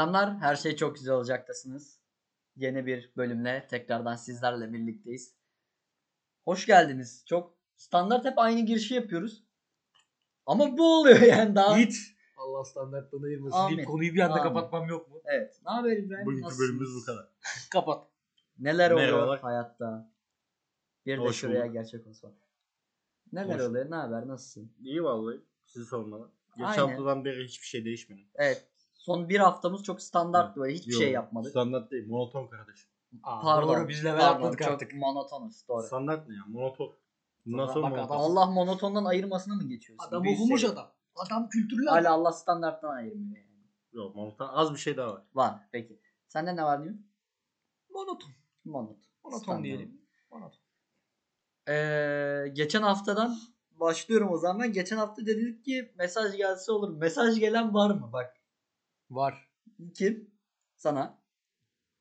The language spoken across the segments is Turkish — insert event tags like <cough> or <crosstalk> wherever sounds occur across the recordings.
Selamlar. Her şey çok güzel olacaktasınız. Yeni bir bölümle tekrardan sizlerle birlikteyiz. Hoş geldiniz. Çok standart hep aynı girişi yapıyoruz. Ama bu oluyor yani daha. Yiğit. Allah standartlarını ayırmasın. Amin. Deyip konuyu bir anda Amin. kapatmam yok mu? Evet. Ne haber İbrahim? Bugünkü Nasılsınız? bölümümüz bu kadar. <laughs> Kapat. Neler oluyor Merhabalar. hayatta? Bir de Hoş şuraya bulduk. gerçek olsun. Neler Hoş. oluyor? Ne haber? Nasılsın? İyi vallahi. Sizi sormalı. Geçen Aynen. haftadan beri hiçbir şey değişmedi. Evet. Son bir haftamız çok standart böyle. Hiçbir Yok, şey yapmadık. Standart değil. Monoton kardeşim. Aa, Pardon. Doğru biz level Pardon, atladık çok artık. monotonuz. Doğru. Standart ne ya? Monoton. Bundan Bak sonra adam- monoton. Allah monotondan ayırmasına mı geçiyorsun? Adam Büyük okumuş seri. adam. Adam kültürlü adam. Hala Allah standarttan ayırmıyor yani. Yok monoton. Az bir şey daha var. Var. Peki. Sende ne var diyor? Monoton. Monoton. Monoton Standart. diyelim. Monoton. Ee, geçen haftadan başlıyorum o zaman. Geçen hafta dedik ki mesaj gelse olur. Mesaj gelen var mı? Bak. Var. Kim? Sana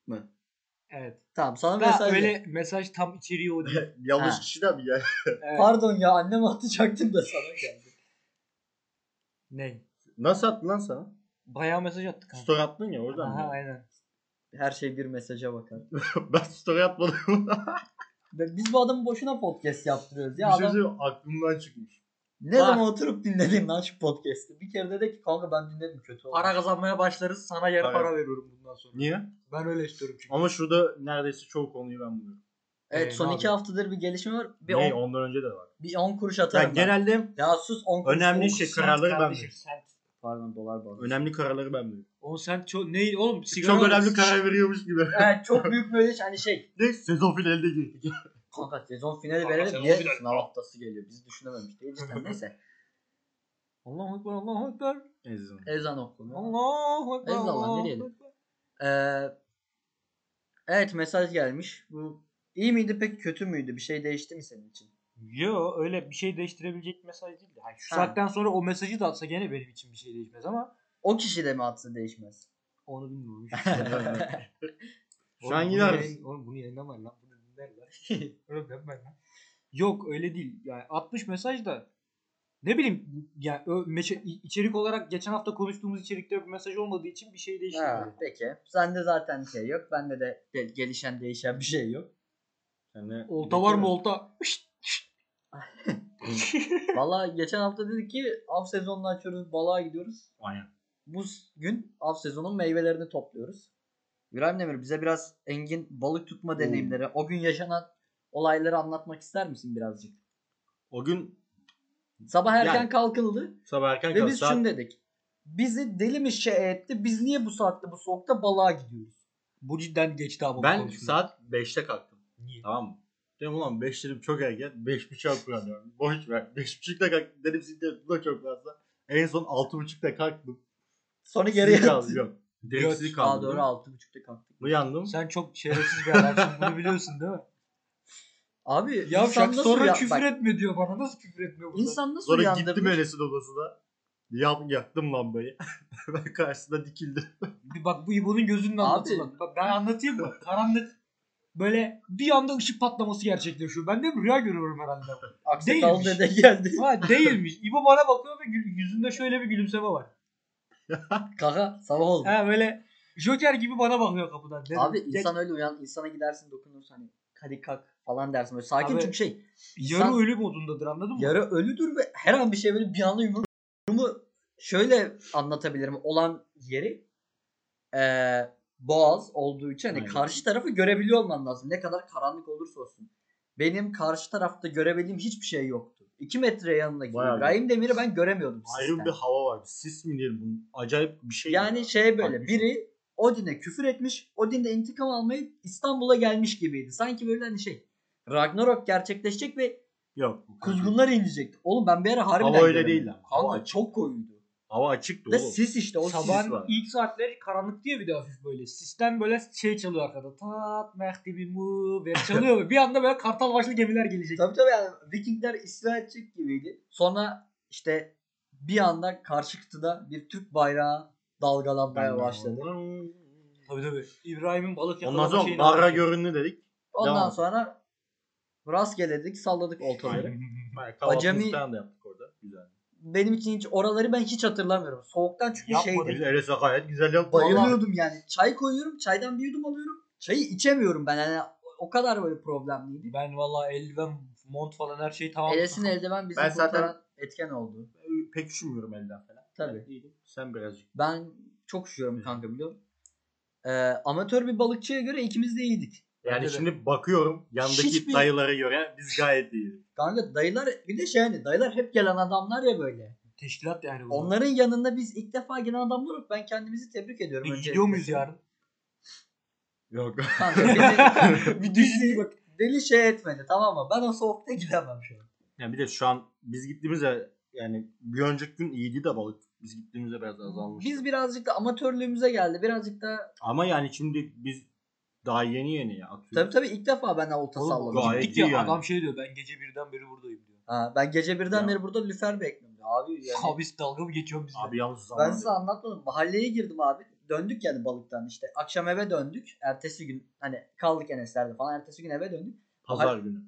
mı? Evet. Tamam sana Da mesaj öyle mesaj tam içeriği o <laughs> değil. Yanlış Ha. kişiden mi ya? <laughs> Evet. Pardon ya anneme atacaktım da sana geldi. Ne? Nasıl attın lan sana? Bayağı mesaj attık. abi. Story attın ya oradan Aha mı? aynen. Her şey bir mesaja bakar. <laughs> ben story atmadım. Ve Biz bu adamı boşuna podcast yaptırıyoruz. Ya bir şey adam söyleyeyim, aklımdan çıkmış. Ne Bak. zaman oturup dinledim lan şu podcast'i. Bir kere dedi ki kanka ben dinledim kötü oldu. Para kazanmaya başlarız. Sana yarı Para. para veriyorum bundan sonra. Niye? Ben öyle istiyorum çünkü. Ama şurada neredeyse çoğu konuyu ben buluyorum. Evet Ee, son ne iki abi? haftadır bir gelişme var. Bir ne? 10 Ondan önce de var. bir 10 kuruş Ya atarım. ben. genelde Ya sus 10 kuruş. önemli 10 şey kuruş. kararları ben kardeşim, veriyorum. sen. Pardon dolar bazı. Önemli kararları ben veriyorum. Oğlum sen çok ne oğlum sigara Çok önemli karar veriyormuş gibi. Evet çok büyük böyle hani şey. ne? Sezon finalinde girdik. Kanka sezon finali Kanka, verelim diye sınav haftası geliyor. Biz düşünememiş değiliz. <laughs> Cidden neyse. Allahu Ekber Allahu Ekber. Ezan. Ezan okunuyor. Allahu Ekber. Eyvallah, Allahu ne diyelim? Ee, evet mesaj gelmiş. Bu iyi miydi peki kötü müydü? Bir şey değişti mi senin için? Yo öyle bir şey değiştirebilecek bir mesaj değil. Yani şu Ha. saatten sonra o mesajı da atsa gene benim için bir şey değişmez ama O kişi de mi atsa değişmez? onu bilmiyorum. <laughs> Şu an <laughs> ararız. yayın- Oğlum bunu yayınlamayın lan. Dinlerler. <laughs> Öyle deme lan. Yok öyle değil. Yani 60 mesaj da ne bileyim yani içerik olarak geçen hafta konuştuğumuz içerikte bir mesaj olmadığı için bir şey ha, değiştirmedi. peki. Sende zaten şey yok. Bende de gel- gelişen değişen bir şey yok. Yani, Olta var mı olta? <laughs> Valla geçen hafta dedik ki av sezonunu açıyoruz. Balığa gidiyoruz. Aynen. Bu gün av sezonun meyvelerini topluyoruz. İbrahim Demir bize biraz Engin balık tutma deneyimleri, o gün yaşanan olayları anlatmak ister misin birazcık? O gün Sabah erken Yani. kalkıldı sabah erken ve biz Saat, şunu dedik. Bizi deli mi şey etti? Biz niye bu saatte bu soğukta balığa gidiyoruz? Bu cidden geçti abi. bu ben konuşma. saat 5'te kalktım. Niye? Tamam mı? Dedim ulan 5 dedim çok erken. 5.30'a kuramıyorum. <laughs> Boş ver. 5.30'da kalktım. Dedim sizde bu da çok fazla. En son 6.30'da kalktım. Sonra geriye Sizi. Yok. Direkt sizi Aa kaldım. doğru 6.30'da kalktık. Uyandım. Sen çok şerefsiz bir adamsın. Bunu biliyorsun değil mi? <laughs> Abi Ya insan şak nasıl sonra uyan- küfür bak, etme diyor bana. Nasıl küfür etmiyor burada? İnsan nasıl Sonra uyandırmış? gittim Enes'in odasına. Yap, yaktım lambayı. <laughs> ben karşısında dikildim. Bir Bak bu İbo'nun gözünün anlatılan. Bak ben anlatayım mı? Karanlık. Böyle bir anda ışık patlaması gerçekleşiyor. Ben de rüya görüyorum herhalde. Aksakal dede geldi. Ha değilmiş. İbo bana bakıyor ve yüzünde şöyle bir gülümseme var. <laughs> Kaka sabah oldu. Ha böyle Joker gibi bana bakıyor kapıdan. Dedim, Abi "Ya- insan öyle uyan, insana gidersin dokunursun hani hadi kalk falan dersin böyle sakin Abi, çünkü şey yarı insan- ölü modundadır anladın mı? yarı ölüdür ve her an bir şey böyle bir anda yumruk durumu şöyle anlatabilirim olan yeri eee boğaz olduğu için hani Aynen. karşı tarafı görebiliyor olman lazım ne kadar karanlık olursa olsun. Benim karşı tarafta görebildiğim hiçbir şey yoktu. 2 metre yanındaki Bayağı İbrahim Demir'i ben göremiyordum. Ayrı sisten. bir hava var. Sis mi diyelim bunun? Acayip bir şey. Yani ya. şey böyle bir biri Odin'e küfür etmiş. Odin de intikam almayı İstanbul'a gelmiş gibiydi. Sanki böyle hani şey Ragnarok gerçekleşecek ve Yok. kuzgunlar inecekti. Oğlum ben bir ara harbiden Hava öyle değil lan. Hava çok koyuydu. Hava açıktı Ve oğlum. sis işte o sis. Sabahın var. ilk saatleri karanlık diye bir de hafif böyle. Sistem böyle şey çalıyor arkada. Tat mehdibi mu böyle çalıyor. bir anda böyle kartal başlı gemiler gelecek. Tabii tabii yani Vikingler istila edecek gibiydi. Sonra işte bir anda karşı kıtada bir Türk bayrağı dalgalanmaya başladı. Tabii tabii. İbrahim'in balık Ondan yakalama sonra şeyini barra anlatıyor. görünü dedik. Ondan Devam. sonra rastgeledik salladık oltaları. <laughs> Bayağı kahvaltımızı Acemi- falan da yaptık orada. Güzel. Benim için hiç oraları ben hiç hatırlamıyorum. Soğuktan çünkü Yapmadım. şeydi. Biz Enes'e gayet güzel yaptık. Bayılıyordum yani. Çay koyuyorum, çaydan bir yudum alıyorum. Çayı içemiyorum ben. Yani o kadar böyle problemliydi. Ben valla eldiven, mont falan her şey tamam. Enes'in eldiven bizi Ben zaten- etken oldu. Pek üşümüyorum elden falan. Tabii. İyiydim. Sen birazcık. Ben çok üşüyorum kanka biliyorum. Ee, amatör bir balıkçıya göre ikimiz de iyiydik. Yani Bence de. şimdi bakıyorum yandaki Hiçbir- dayılara göre biz gayet iyiyiz. Kanka dayılar bir de şey hani dayılar hep gelen adamlar ya böyle. Teşkilat yani. bu. Onların yanında biz ilk defa gelen adamlar yok. Ben kendimizi tebrik ediyorum. Bir öncelikle. gidiyor muyuz yarın? Yok. Kanka bizi, Bir <laughs> düşünün bak. deli şey etmedi tamam mı? Ben o soğukta gidemem şu an. yani bir de şu an biz gittiğimizde yani bir önceki gün iyiydi de balık. Biz gittiğimizde biraz azalmış. Biz birazcık da amatörlüğümüze geldi. Birazcık da Ama yani şimdi biz daha yeni yeni ya atıyoruz. tabii tabii ilk defa ben olta Oğlum, salladım. gayet Gittik ya iyi yani. adam şey diyor ben gece birden beri buradayım diyor. Ha, ben gece birden Ya. beri burada lüfer bekliyorum. Abi yani <laughs> Abi dalga mı geçiyorsun bizle? Abi yalnız ben zaman. size anlatmadım. Mahalleye girdim abi. Döndük yani balıktan işte. Akşam eve döndük. Ertesi gün hani kaldık Enesler'de falan. Ertesi gün eve döndük. Pazar günü.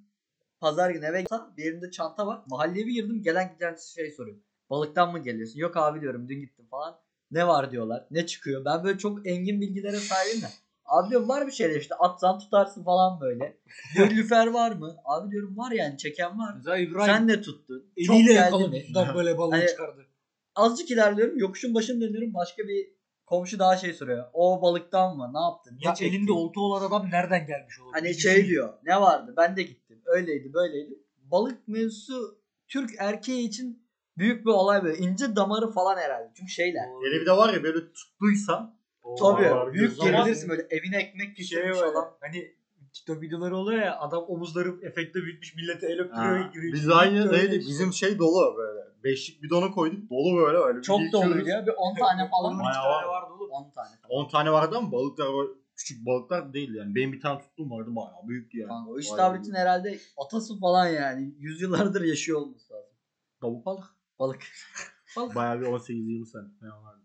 Pazar günü eve bir elimde çanta var. Mahalleye bir girdim. Gelen giden şey soruyor. Balıktan mı geliyorsun? Yok abi diyorum dün gittim falan. Ne var diyorlar. Ne çıkıyor? Ben böyle çok engin bilgilere sahibim de. Abi diyorum var bir şeyler işte atsan tutarsın falan böyle. <laughs> Diyor lüfer var mı? Abi diyorum var yani çeken var. Mesela İbrahim Sen ne tuttun? Çok eliyle geldi mi? Buradan <laughs> böyle balığı Hani- çıkardı. Azıcık ilerliyorum. Yokuşun başını dönüyorum. Başka bir komşu daha şey soruyor. O balıktan mı? Ne yaptın? Ya çektin? elinde olta olan adam nereden gelmiş olur? Hani şey diyor. Ne vardı? Ben de gittim. Öyleydi böyleydi. Balık mevzusu Türk erkeği için büyük bir olay böyle. İnce damarı falan herhalde. Çünkü şeyler. Hele bir de var ya böyle tuttuysan Oo. Tabii. Büyük gerilirsin böyle. Evine ekmek şey pişirmiş var adam. hani TikTok videoları oluyor ya adam omuzları efekte büyütmüş millete el öptürüyor. Giriyor. Biz aynı neydi? işte. Bizim şey dolu böyle. Beşlik bidona koyduk. Dolu böyle. öyle bir Çok doluydu ya. Bir 10 <laughs> tane falan. Onun iki Bayağı tane var. vardı oğlum. 10 tane falan. 10 tane vardı ama balıklar küçük balıklar değil yani. Benim bir tane tuttuğum vardı bayağı büyüktü yani. Kanka, o istavritin büyük. herhalde atası falan yani. Yüzyıllardır yaşıyor olması lazım. Tavuk balık. Balık. Balık. Bayağı bir <laughs> 18-20 sene falan vardı.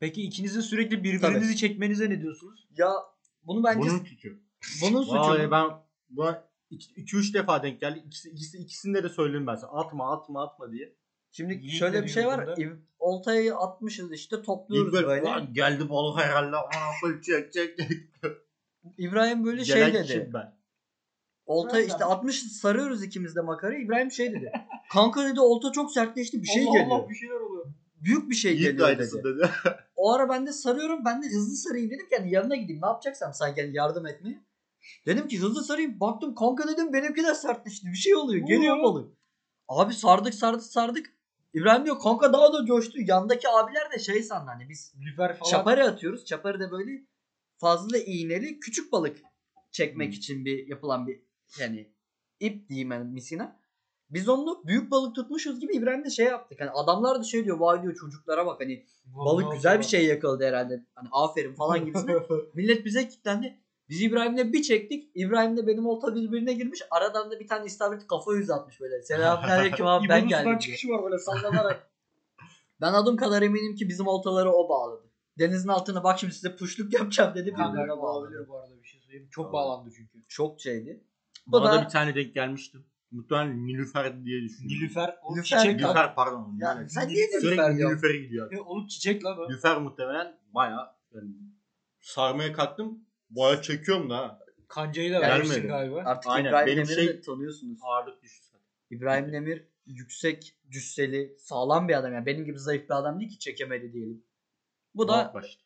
Peki ikinizin sürekli birbirinizi çekmenize ne diyorsunuz? Ya bunu bence Bunun bunun, suçu. suçu. Vallahi bu. ben buna 2-3 defa denk geldi. İkisi, ikisi, ikisinde de söyledim ben sana. Atma atma atma diye. Şimdi Yiğit şöyle bir şey var. bunda? Oltayı atmışız işte topluyoruz İlk böyle, böyle. "Ulan geldi balık herhalde. Böyle çek çek çek. İbrahim böyle şey Gelen dedi. kişi ben. Olta işte 60 sarıyoruz ikimiz de makarayı. İbrahim şey dedi. Kanka dedi olta çok sertleşti bir şey Allah geliyor. Allah bir şeyler oluyor. Büyük bir şey Yiğit geliyor dedi. dedi. <laughs> O ara ben de sarıyorum. Ben de hızlı sarayım dedim ki hani yanına gideyim. Ne yapacaksam sanki hani yardım etmeye. Dedim ki hızlı sarayım. Baktım kanka dedim benimki de sertleşti. Bir şey oluyor. Geliyor balık. Abi sardık sardık sardık. İbrahim diyor kanka daha da coştu. Yandaki abiler de şey sandı hani biz Lüfer falan. Çaparı atıyoruz. Çaparı da böyle fazla iğneli küçük balık çekmek Hmm. için bir yapılan bir yani ip diyeyim ben misina. Biz onu büyük balık tutmuşuz gibi İbrahim de şey yaptık. Hani adamlar da şey diyor vay diyor çocuklara bak hani balık güzel bir şey yakaladı herhalde. Hani aferin falan gibisine. <laughs> Millet bize kilitlendi. Biz İbrahim'le bir çektik. İbrahim'le benim olta birbirine girmiş. Aradan da bir tane istavrit kafa yüz atmış böyle. Selamünaleyküm <laughs> abi ben geldim. diyor. çıkışı var böyle sallanarak. <laughs> Ben adım kadar eminim ki bizim oltaları o bağladı. Denizin altına bak şimdi size puşluk yapacağım dedi. Birbirine olabilir bu arada bir şey söyleyeyim. Çok Tamam. bağlandı çünkü. Çok şeydi. Bana da da bir tane denk gelmiştim. Muhtemelen Nilüfer diye düşünüyorum. Nilüfer, o Nilüfer- çiçek lan. Nilüfer pardon. Ya Yani sen niye Sürekli Nilüfer diyorsun? Nilüfer'e gidiyor. E, oğlum çiçek lan o. Nilüfer muhtemelen bayağı yani sarmaya kalktım. Bayağı çekiyorum da. Kancayı da vermişsin galiba. Artık Aynen, İbrahim benim Demir'i şey- de tanıyorsunuz. Ağırlık zaten. İbrahim Demir yüksek cüsseli sağlam bir adam. Yani benim gibi zayıf bir adam değil ki çekemedi diyelim. Bu da başladı.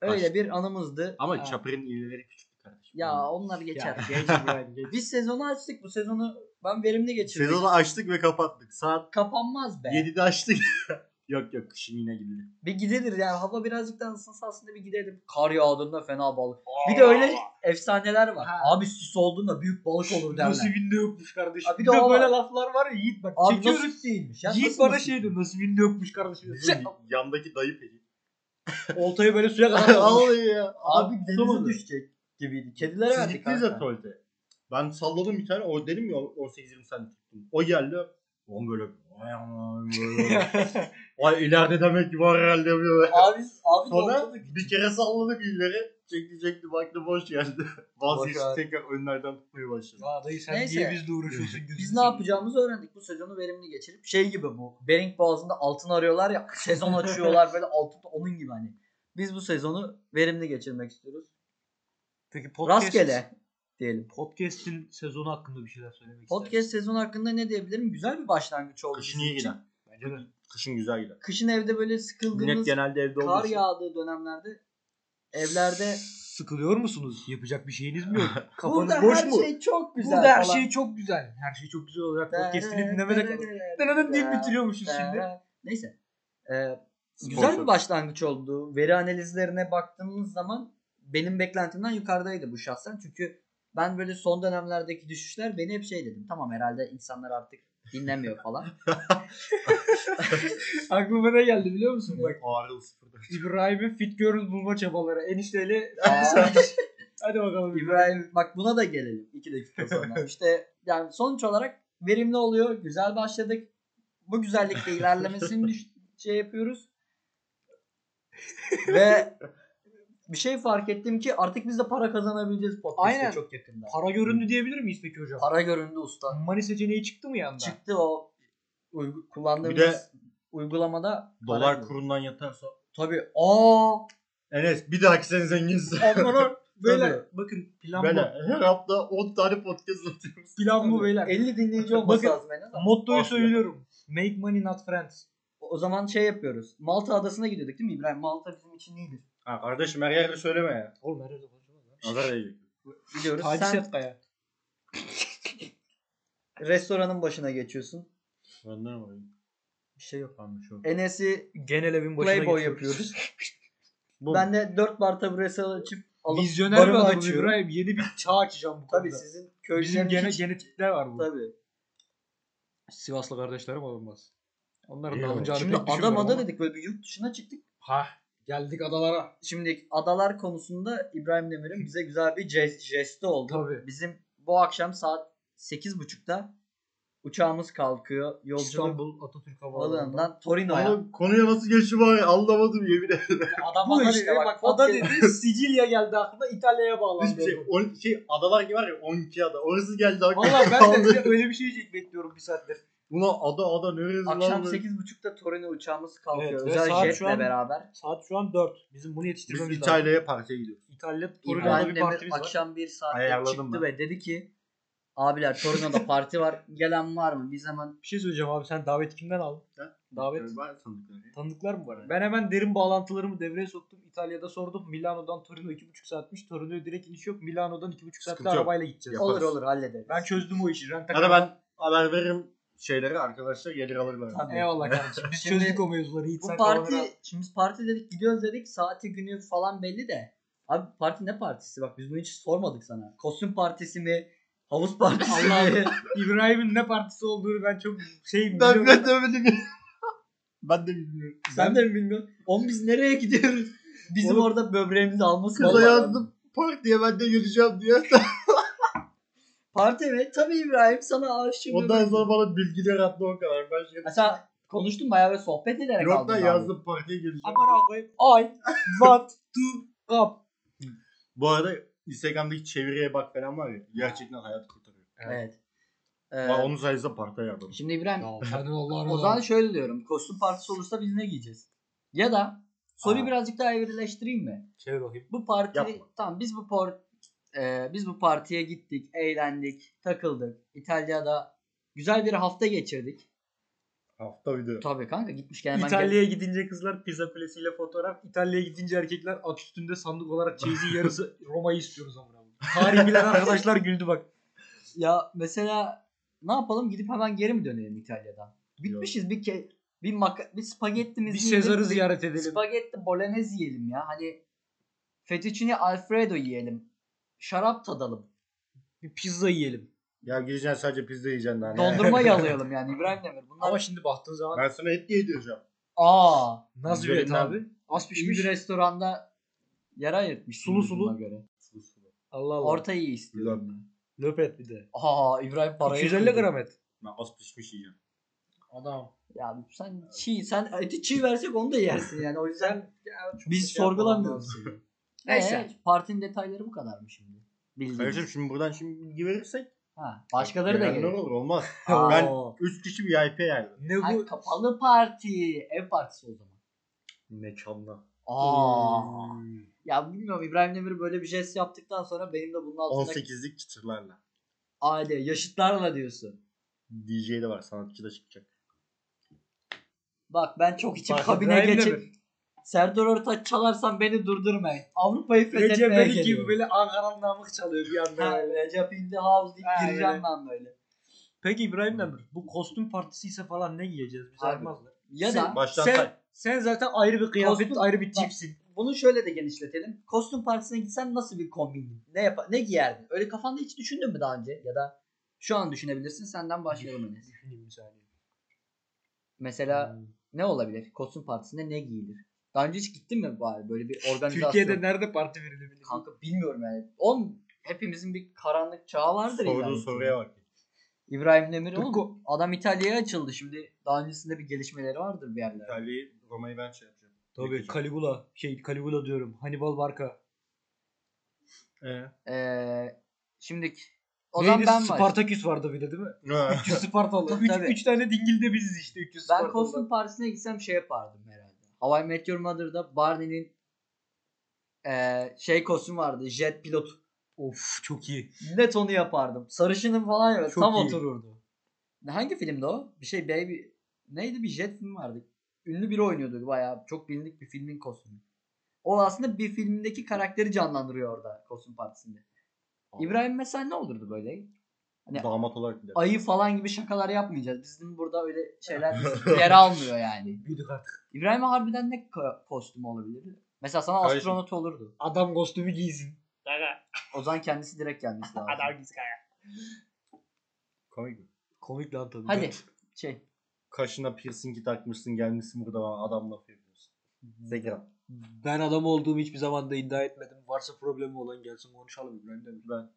öyle başladı. bir anımızdı. Ama Ha. Çapır'ın küçüktü kardeşim. Ya onlar geçer. Ya, geç. Biz sezonu açtık. Bu sezonu ben verimli geçirdim. Sezonu açtık ve kapattık. Saat Kapanmaz be. 7'de açtık. <laughs> yok yok kışın yine gidilir. Bir gidilir yani hava birazcık daha ısınsa aslında bir gidelim. Kar yağdığında fena balık. Bir de öyle efsaneler var. Ha. Abi sis olduğunda büyük balık olur derler. Nasibinde yokmuş kardeşim. Abi bir de de böyle var. laflar var ya Yiğit bak Abi çekiyoruz. nasıl değilmiş? Ya Yiğit bana nasıl? şey diyor nasibinde yokmuş kardeşim. Şey- Yandaki dayı peki. Oltayı böyle suya kadar <laughs> Vallahi ya. Abi denize düşecek gibiydi. Kedilere verdik kanka. tuvalete. Ben salladım bir tane. O dedim ya 18-20 saniye tuttum. O geldi. Oğlum böyle vay aman böyle. <laughs> Vay ileride demek ki var herhalde yapıyor. Abi abi Sonra bir kere salladık ileri. Çekti çekti baktı boş geldi. <laughs> Ver. tekrar önlerden tutmaya başladı. Ya dayı sen Neyse. niye bizle uğraşıyorsun? gözünü Biz ne yapacağımızı öğrendik. Bu sezonu verimli geçirip şey gibi bu. Bering Boğazı'nda altın arıyorlar ya. <laughs> Sezon açıyorlar böyle altın onun gibi hani. Biz bu sezonu verimli geçirmek istiyoruz. Peki podcast, Rastgele diyelim. Podcast'in sezonu hakkında bir şeyler söylemek Podcast ister sezonu hakkında ne diyebilirim? Güzel bir başlangıç oldu. Kışın iyi için. gider. Bence de. Kışın güzel gider. Kışın evde böyle Millet sıkıldığımız genelde evde kar için. yağdığı dönemlerde evlerde Sıkılıyor musunuz? Yapacak bir şeyiniz mi yok? <laughs> Kafanız burada boş her mu? şey çok güzel Burada her falan. şey çok güzel. Her şey çok güzel olacak. Podcast'ini dinlemede kalın. <laughs> Dınının deyip bitiriyormuşuz şimdi. Neyse. Ee, güzel bir başlangıç oldu. Veri analizlerine baktığımız zaman benim beklentimden yukarıdaydı bu şahsen. Çünkü ben böyle son dönemlerdeki düşüşler beni hep şey dedim. Tamam herhalde insanlar artık dinlemiyor falan. <laughs> Aklıma ne geldi biliyor musun? Bak sıfırda. İbrahim'in fit girl bulma çabaları. Enişteyle <laughs> Hadi bakalım. İbrahim bak buna da gelelim 2 dakika sonra. <laughs> İşte yani sonuç olarak verimli oluyor. Güzel başladık. Bu güzellikte ilerlemesini şey yapıyoruz. Ve bir şey fark ettim ki artık biz de para kazanabileceğiz podcast'te Aynen. çok yakında. Para göründü diyebilir miyiz peki hocam? Para göründü usta. Money seçeneği çıktı mı yanda? Çıktı o uygu- kullandığımız Bir de uygulamada para Dolar göründü. kurundan yatarsa. Tabii. Aa! Enes bir dahaki sen zenginsin. Onlara <laughs> böyle Tabii. bakın plan Böyle bu. her hafta 10 tane podcast atıyoruz. Plan bu beyler. 50 dinleyici olması Bakın, lazım en az. ama. Mottoyu söylüyorum. Make money not friends. O zaman şey yapıyoruz. Malta adasına gidiyorduk değil mi İbrahim? Malta bizim için iyidir. Ha kardeşim her yerde söyleme ya. Oğlum her yerde konuşamaz lan. Nazar değecek. Gidiyoruz. Taciz Sen et kaya. <laughs> restoranın başına geçiyorsun. Ben ne var? Bir şey yok. Tamam şu. Enes'i Genel evin başına Playboy geçiyoruz. yapıyoruz. <laughs> Ben de 4 bar taburesi açıp alıp Vizyoner bir barımı adamım açıyorum. İbrahim. Yeni bir çağ açacağım bu konuda. Tabii sizin Bizim gene, hiç- genetikler var bu. Tabii. Sivaslı kardeşlerim olmaz. Onların da oldu. alınacağını Şimdi pek adam düşünmüyorum ada dedik böyle bir yurt dışına çıktık. Ha geldik adalara. Şimdi adalar konusunda İbrahim Demir'in bize güzel bir jest, jesti oldu. Tabii. Bizim bu akşam saat 8.30'da uçağımız kalkıyor. Yolculuk İstanbul Atatürk Havaalanı'ndan. Torino'ya. Konuya nasıl geçti ya anlamadım yemin ederim. Adam Bu ada işte dedi, bak, ada dedi Sicilya geldi aklına İtalya'ya bağlandı. Hiçbir şey, on, şey adalar gibi var ya 12 ada. Orası geldi aklıma. Valla ben de öyle bir şey bekliyorum bir saattir. Buna ada ada neresi lan Akşam böyle? 8.30'da Torino uçağımız kalkıyor. Evet, ve Özel saat jetle şu an- beraber. Saat şu an 4. Bizim bunu Biz yetiştirmemiz lazım. İtalya'ya partiye gidiyoruz. İtalya Torino'da İbrahim bir Demir partimiz var. akşam bir saatte Ayarladım çıktı ben. ve dedi ki abiler Torino'da parti var. Gelen var mı? Biz hemen Bir şey söyleyeceğim abi sen daveti kimden aldın? Ha? Davet Ben sandıkları. tanıdıklar mı var? Ben hemen derin bağlantılarımı devreye soktum. İtalya'da sordum. Milano'dan Torino 2,5 saatmiş. Torino'ya direkt iniş yok. Milano'dan 2,5 saatte Sıkıntı yok. arabayla gideceğiz. Yaparız. olur olur hallederiz. Ben çözdüm o işi. Rent Hadi ben haber veririm şeyleri arkadaşlar gelir alırlar. Tabii. Eyvallah <laughs> kardeşim. Biz Şimdi çözdük o mevzuları. Yiğit Bu parti al. şimdi biz parti dedik gidiyoruz dedik saati günü falan belli de. Abi parti ne partisi? Bak biz bunu hiç sormadık sana. Kostüm partisi mi? Havuz partisi Allah'ım. mi? <laughs> İbrahim'in ne partisi olduğunu ben çok şeyim Ben biliyorum. ben de bilmiyorum. <laughs> ben de bilmiyorum. Sen de mi bilmiyorsun? Oğlum biz nereye gidiyoruz? Bizim Oğlum, orada böbreğimizi alması Kıza yazdım partiye ben de geleceğim diye. Parti mi? Tabii İbrahim sana aşığım. Ondan sonra bana bilgiler attı o kadar. Ben şey... Mesela konuştum bayağı ve sohbet ederek Yok da yazdım partiye geleceğim. Aman koyayım. I want to up. Bu arada Instagram'daki çeviriye bak falan var ya. Gerçekten hayat kurtarıyor. Evet. Ben Ee, onun sayesinde partiye yardım. şimdi İbrahim Ya o zaman şöyle diyorum. Kostüm partisi olursa biz ne giyeceğiz? Ya da soruyu Aa. birazcık daha evrileştireyim mi? Çevir bakayım. Bu parti Yapma. tamam biz bu por e, biz bu partiye gittik, eğlendik, takıldık. İtalya'da güzel bir hafta geçirdik. Hafta video. Tabii kanka gitmişken hemen İtalya'ya gidince kızlar pizza kulesiyle fotoğraf. İtalya'ya gidince erkekler at üstünde sandık olarak çeyizin <laughs> yarısı Roma'yı istiyoruz amına koyayım. Tarih bilen arkadaşlar güldü bak. Ya mesela ne yapalım gidip hemen geri mi dönelim İtalya'dan? Bitmişiz bir ke bir maka bir spagettimizi Bir Sezar'ı bir ziyaret edelim. Spagetti bolognese yiyelim ya. Hani fettuccine alfredo yiyelim. Şarap tadalım. Bir pizza yiyelim. Ya gideceksin sadece pizza yiyeceksin daha. Dondurma yalayalım yani İbrahim Demir. Bunlar Ama şimdi baktığın zaman Ben sana et yedireceğim. aa nasıl bir et abi? Az pişmiş. bir restoranda yer ayırtmış. Sulu sulu. göre. Allah Allah. Orta iyi istiyorum. Löp et bir de. Aa İbrahim parayı 250 kırdı. gram et. Ben az pişmiş yiyeceğim. Adam. Ya sen çiğ, sen eti çiğ versek onu da yersin yani. O yüzden Çok biz şey sorgulamıyoruz. Neyse. Neyse. Partinin detayları bu kadar mı şimdi? Bildiğiniz. Kardeşim şimdi buradan şimdi bilgi verirsek Ha, başkaları da gelir. olur olmaz. <laughs> Aa. ben 3 kişi VIP yerdim. Ne Ay, bu? kapalı parti. Ev partisi o zaman. Mekanda. Aa. Ya bilmiyorum İbrahim Demir böyle bir jest yaptıktan sonra benim de bunun altında 18'lik çıtırlarla. aile yaşıtlarla diyorsun. DJ de var sanatçı da çıkacak. Bak ben çok içim Bak, kabine geçip. Serdar Ortaç çalarsan beni durdurmayın. Avrupa'yı Recep fethetmeye İvedik geliyorum. gibi böyle Ankara'nın namık çalıyor bir anda. Ha, böyle. Recep in the house deyip Ha, gireceğim ben böyle. Peki İbrahim Demir bu kostüm partisi ise falan ne giyeceğiz? Bize Abi, ayırmazlar. Ya Sen- da Baştan sen, say. sen zaten ayrı bir kıyafet, Kostüm- ayrı bir Bak, tipsin. bunu şöyle de genişletelim. Kostüm partisine gitsen nasıl bir kombin? Ne yap ne giyerdin? Öyle kafanda hiç düşündün mü daha önce? Ya da şu an düşünebilirsin. Senden başlayalım Enes. Düşüneyim bir saniye. Mesela Hmm. ne olabilir? Kostüm partisinde ne giyilir? Daha önce hiç gittin mi bari böyle bir organizasyon? Türkiye'de nerede parti verilebilir? Kanka bilmiyorum yani. Oğlum hepimizin bir karanlık çağı vardır Sorduğu ki. soruya bak. İbrahim Demir oğlum. Adam İtalya'ya açıldı şimdi. Daha öncesinde bir gelişmeleri vardır bir yerlerde. İtalya'yı Roma'yı ben şey yapacağım. Tabii Yıkacağım. Caligula. Şey Caligula diyorum. Hannibal Barca. Ee? Ee, şimdi o zaman Neydi? ben başlayayım. Spartaküs vardı bir de değil mi? Ha. 300 Spartalı. 3 Tabii. üç tane dingil de biziz işte 300 Ben Spartalı. kostüm partisine gitsem şey yapardım herhalde. Hawaii Meteor Mother'da Barney'nin ee, şey kostüm vardı. Jet pilot. Of çok iyi. Net onu yapardım. Sarışının falan ya tam iyi. otururdu. Hangi filmdi o? Bir şey Baby neydi bir jet filmi vardı. Ünlü biri oynuyordu bayağı çok bilindik bir filmin kostümü. O aslında bir filmdeki karakteri canlandırıyor orada kostüm partisinde. İbrahim mesela ne olurdu böyle? Hani Damat olarak gider. ayı falan gibi şakalar yapmayacağız. Bizim burada öyle şeyler <laughs> yer almıyor yani. Büyüdük artık. İbrahim harbiden ne ko- kostümü olabilir? Mesela sana Kardeşim. astronot olurdu. Adam kostümü giysin. O zaman kendisi direkt gelmesi lazım. Adam giysin kaya. Komik mi? Komik lan tabii. Hadi şey. Kaşına piercingi takmışsın gelmişsin burada bana adam lafı yapıyorsun. Zekra. Ben adam olduğumu hiçbir zaman da iddia etmedim. Varsa problemi olan gelsin konuşalım İbrahim Demir. Ben.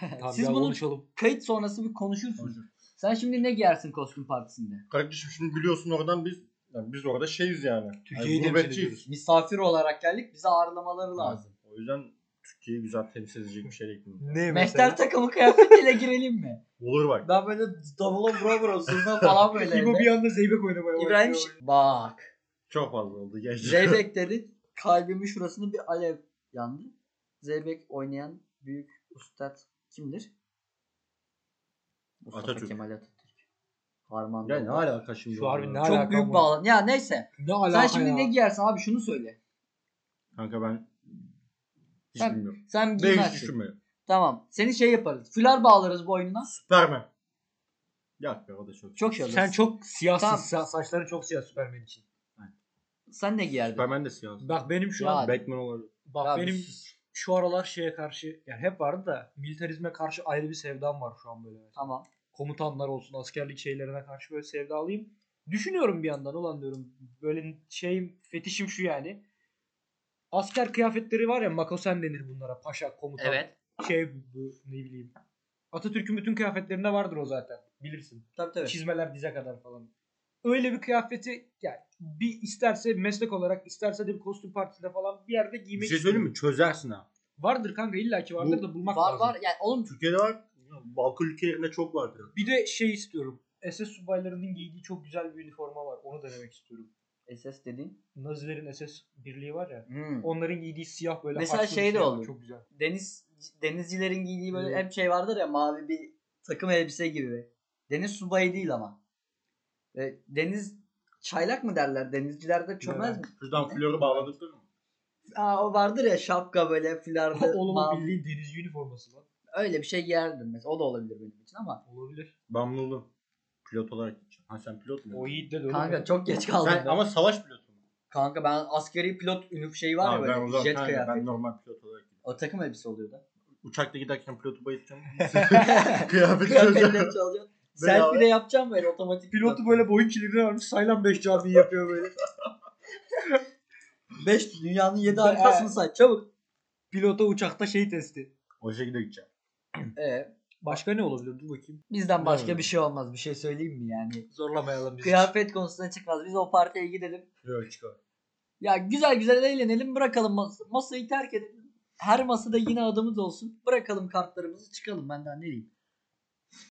Tamam Siz ya bunu konuşalım. kayıt sonrası bir konuşursunuz. Sen şimdi ne giyersin kostüm partisinde? Kardeşim şimdi biliyorsun oradan biz yani biz orada şeyiz yani. Türkiye'yi yani temsil ediyoruz. Misafir olarak geldik. Bize ağırlamaları lazım. O yüzden Türkiye'yi güzel temsil edecek bir şey ekledim. Ne Mehter takımı kıyafetiyle girelim mi? Olur bak. Ben böyle davula vura vura zurna falan böyle. İbo bir anda zeybek oynamaya İbrahim bak. Çok fazla oldu. Geç. Zeybek <laughs> dedi. Kalbimin şurasında bir alev yandı. Zeybek oynayan büyük ustad kimdir? Mustafa Atatürk. Kemal Atatürk. Harman. Ya ne alaka şimdi? Şu harbi ne alaka Çok büyük bağlan. Ya neyse. Ne alaka Sen şimdi ya? ne giyersin abi şunu söyle. Kanka ben hiç Sen- bilmiyorum. Sen Ben hiç giymezsin. düşünmüyorum. Tamam. Seni şey yaparız. Fular bağlarız boynuna. Süpermen. Yok be o da çok. Çok şey. Sen çok siyahsın. Tamam. Sa- saçların çok siyah Süpermen için. Sen ne giyerdin? Süpermen de siyah. Bak benim şu Ya, an Batman olabilir. bak Ya benim şu aralar şeye karşı yani hep vardı da militarizme karşı ayrı bir sevdam var şu an böyle. Tamam. Komutanlar olsun askerlik şeylerine karşı böyle sevdalıyım. Düşünüyorum bir yandan ulan diyorum böyle şeyim fetişim şu yani. Asker kıyafetleri var ya makosen denir bunlara paşa komutan. Evet. Şey bu ne bileyim. Atatürk'ün bütün kıyafetlerinde vardır o zaten. Bilirsin. Tabii tabii. Çizmeler dize kadar falan. Öyle bir kıyafeti yani bir isterse meslek olarak isterse de bir kostüm partisinde falan bir yerde Bir giymek şey söyleyeyim mi? Çözersin ha. Vardır kanka illaki vardır Bu- da bulmak Var lazım. var. Yani oğlum Türkiye'de var. Balkan ülkelerinde çok vardır. Bir de şey istiyorum. SS subaylarının giydiği çok güzel bir üniforma var. Onu denemek istiyorum. SS dediğin. Nazilerin SS birliği var ya. Hmm. Onların giydiği siyah böyle Mesela haçlı bir şey de var, olur. Çok güzel. Deniz denizcilerin giydiği böyle Evet. hep şey vardır ya mavi bir takım elbise gibi. Deniz subayı değil ama. Ve deniz çaylak mı derler? Denizcilerde çömez mi? Şuradan flörü bağladık değil mi? Aa, o vardır ya şapka böyle filarlı. Oğlum o bildiğin denizci üniforması lan. Öyle bir şey giyerdim mesela. O da olabilir benim için ama. Olabilir. Ben buldum. Pilot olarak gideceğim. Ha sen pilot mu? O Yiğit de Kanka çok geç kaldım. Sen, ben. ama savaş pilotu mu? Kanka ben askeri pilot ünlü şeyi var ya Ha, ben böyle zaman jet kanka, kıyafeti. ben normal pilot olarak gideceğim. O takım elbise oluyor da. Uçakta giderken pilotu bayılacağım. <laughs> Kıyafeti Kıyafetleri çözeceğim. çalacaksın. Bedava. Selfie de yapacağım böyle otomatik. Pilotu böyle boyun kilidine varmış. Saylan 5 cami yapıyor böyle. <laughs> 5 dünyanın 7 Be- harikasını say çabuk. Pilota uçakta şey testi. O şekilde gideceğim. <clears throat> Ee, Başka ne olabilir? Dur bakayım. Bizden başka bir şey olmaz. Bir şey söyleyeyim mi yani? Zorlamayalım bizi. Kıyafet konusuna çıkmaz. Biz o partiye gidelim. Yok çıkar. Ya güzel güzel eğlenelim. Bırakalım mas- masayı terk edelim. Her masada yine adımız olsun. Bırakalım kartlarımızı çıkalım. Ben daha ne diyeyim.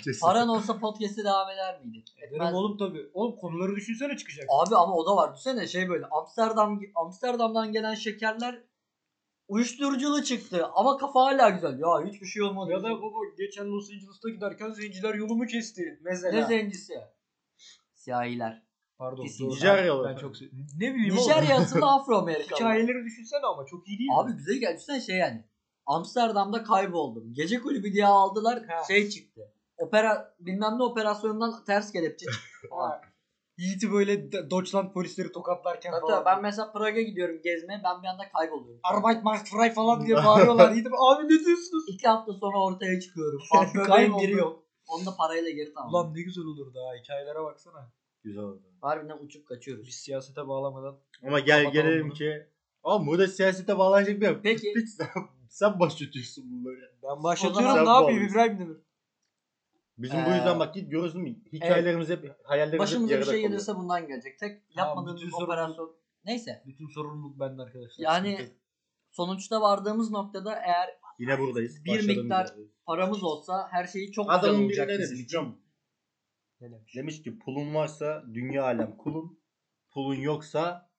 Kesin. Paran olsa podcast'e devam eder miydi? Ederim Etmez. oğlum tabii. Oğlum konuları düşünsene çıkacak. Abi ama o da var. Düşünsene şey böyle Amsterdam Amsterdam'dan gelen şekerler uyuşturuculu çıktı ama kafa hala güzel. Ya hiçbir şey olmadı. Ya da baba geçen Los Angeles'ta giderken zenciler yolumu kesti. Mesela. ne zencisi? Siyahiler. Pardon. Nijeryalı. Ben çok Ne bileyim oğlum. Nijerya asıllı <laughs> Afro Amerikalı. Hikayeleri düşünsene ama çok iyi değil mi? Abi güzel geldi. Düşünsene şey yani. Amsterdam'da kayboldum. Gece kulübü diye aldılar. Ha. Şey çıktı. Opera bilmem ne operasyonundan ters kelepçe. <laughs> Yiğit'i böyle Deutschland polisleri tokatlarken Tabii falan. ben mesela Prag'a gidiyorum gezmeye. Ben bir anda kayboluyorum. Arbeit macht frei falan diye bağırıyorlar. Yiğit'im abi ne diyorsunuz? İki hafta sonra ortaya çıkıyorum. Göbeğim Kayboldum. biri yok. Onu da parayla geri tamam. Ulan ne güzel olurdu ha. Hikayelere baksana. Güzel oldu. Harbiden uçup kaçıyoruz. Biz siyasete bağlamadan. Ama gel gelelim bunu. ki. Ama burada siyasete bağlanacak bir yok. Peki. <laughs> Sen, sen başlatıyorsun bunları. Ben başlatıyorum ne yapayım İbrahim Demir? Bizim Ee, bu yüzden bak git görüyorsun mu? Hikayelerimiz hep hayallerimiz Başımıza bir hep yarıda şey kalıyor. gelirse bundan gelecek. Tek Tamam, yapmadığımız operasyon. Neyse. Bütün sorumluluk bende arkadaşlar. Yani Sıkıntı sonuçta vardığımız noktada eğer Yine buradayız. Bir miktar- yerdeyiz. paramız olsa her şey çok güzel Adamın biri olacak bizim demiş için. Ne demiş? Demiş ki pulun varsa dünya alem kulun. Pulun yoksa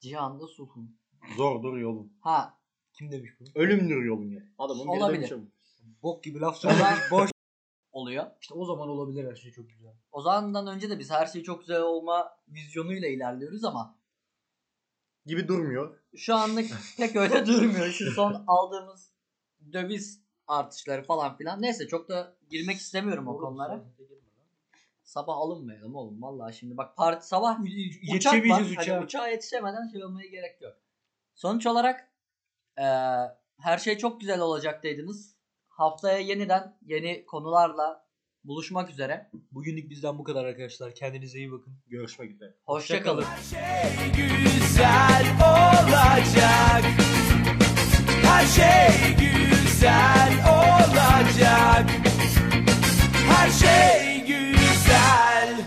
Cihanda sulhun. zordur yolun. Ha Kim demiş bunu? Ölümdür yolun ya. Adamın Olabilir. demiş. Bok gibi laf söylemiş. Boş. Oluyor. İşte o zaman olabilir her şey çok güzel. O zamandan önce de biz her şey çok güzel olma vizyonuyla ilerliyoruz ama Gibi durmuyor. şu anlık <laughs> pek öyle durmuyor. Şu son aldığımız döviz artışları falan filan. Neyse çok da girmek istemiyorum o konulara. Sabah alınmayalım oğlum. Vallahi şimdi bak parti sabah uçak var. Yetişemeyeceğiz Hani uçağa. uçağa yetişemeden şey olmaya gerek yok. Sonuç olarak eee, her şey çok güzel olacak dediniz. Haftaya yeniden yeni konularla buluşmak üzere. Bugünlük bizden bu kadar arkadaşlar. Kendinize iyi bakın. Görüşmek üzere. Hoşçakalın. Hoşça Her şey güzel olacak. Her şey güzel olacak. Her şey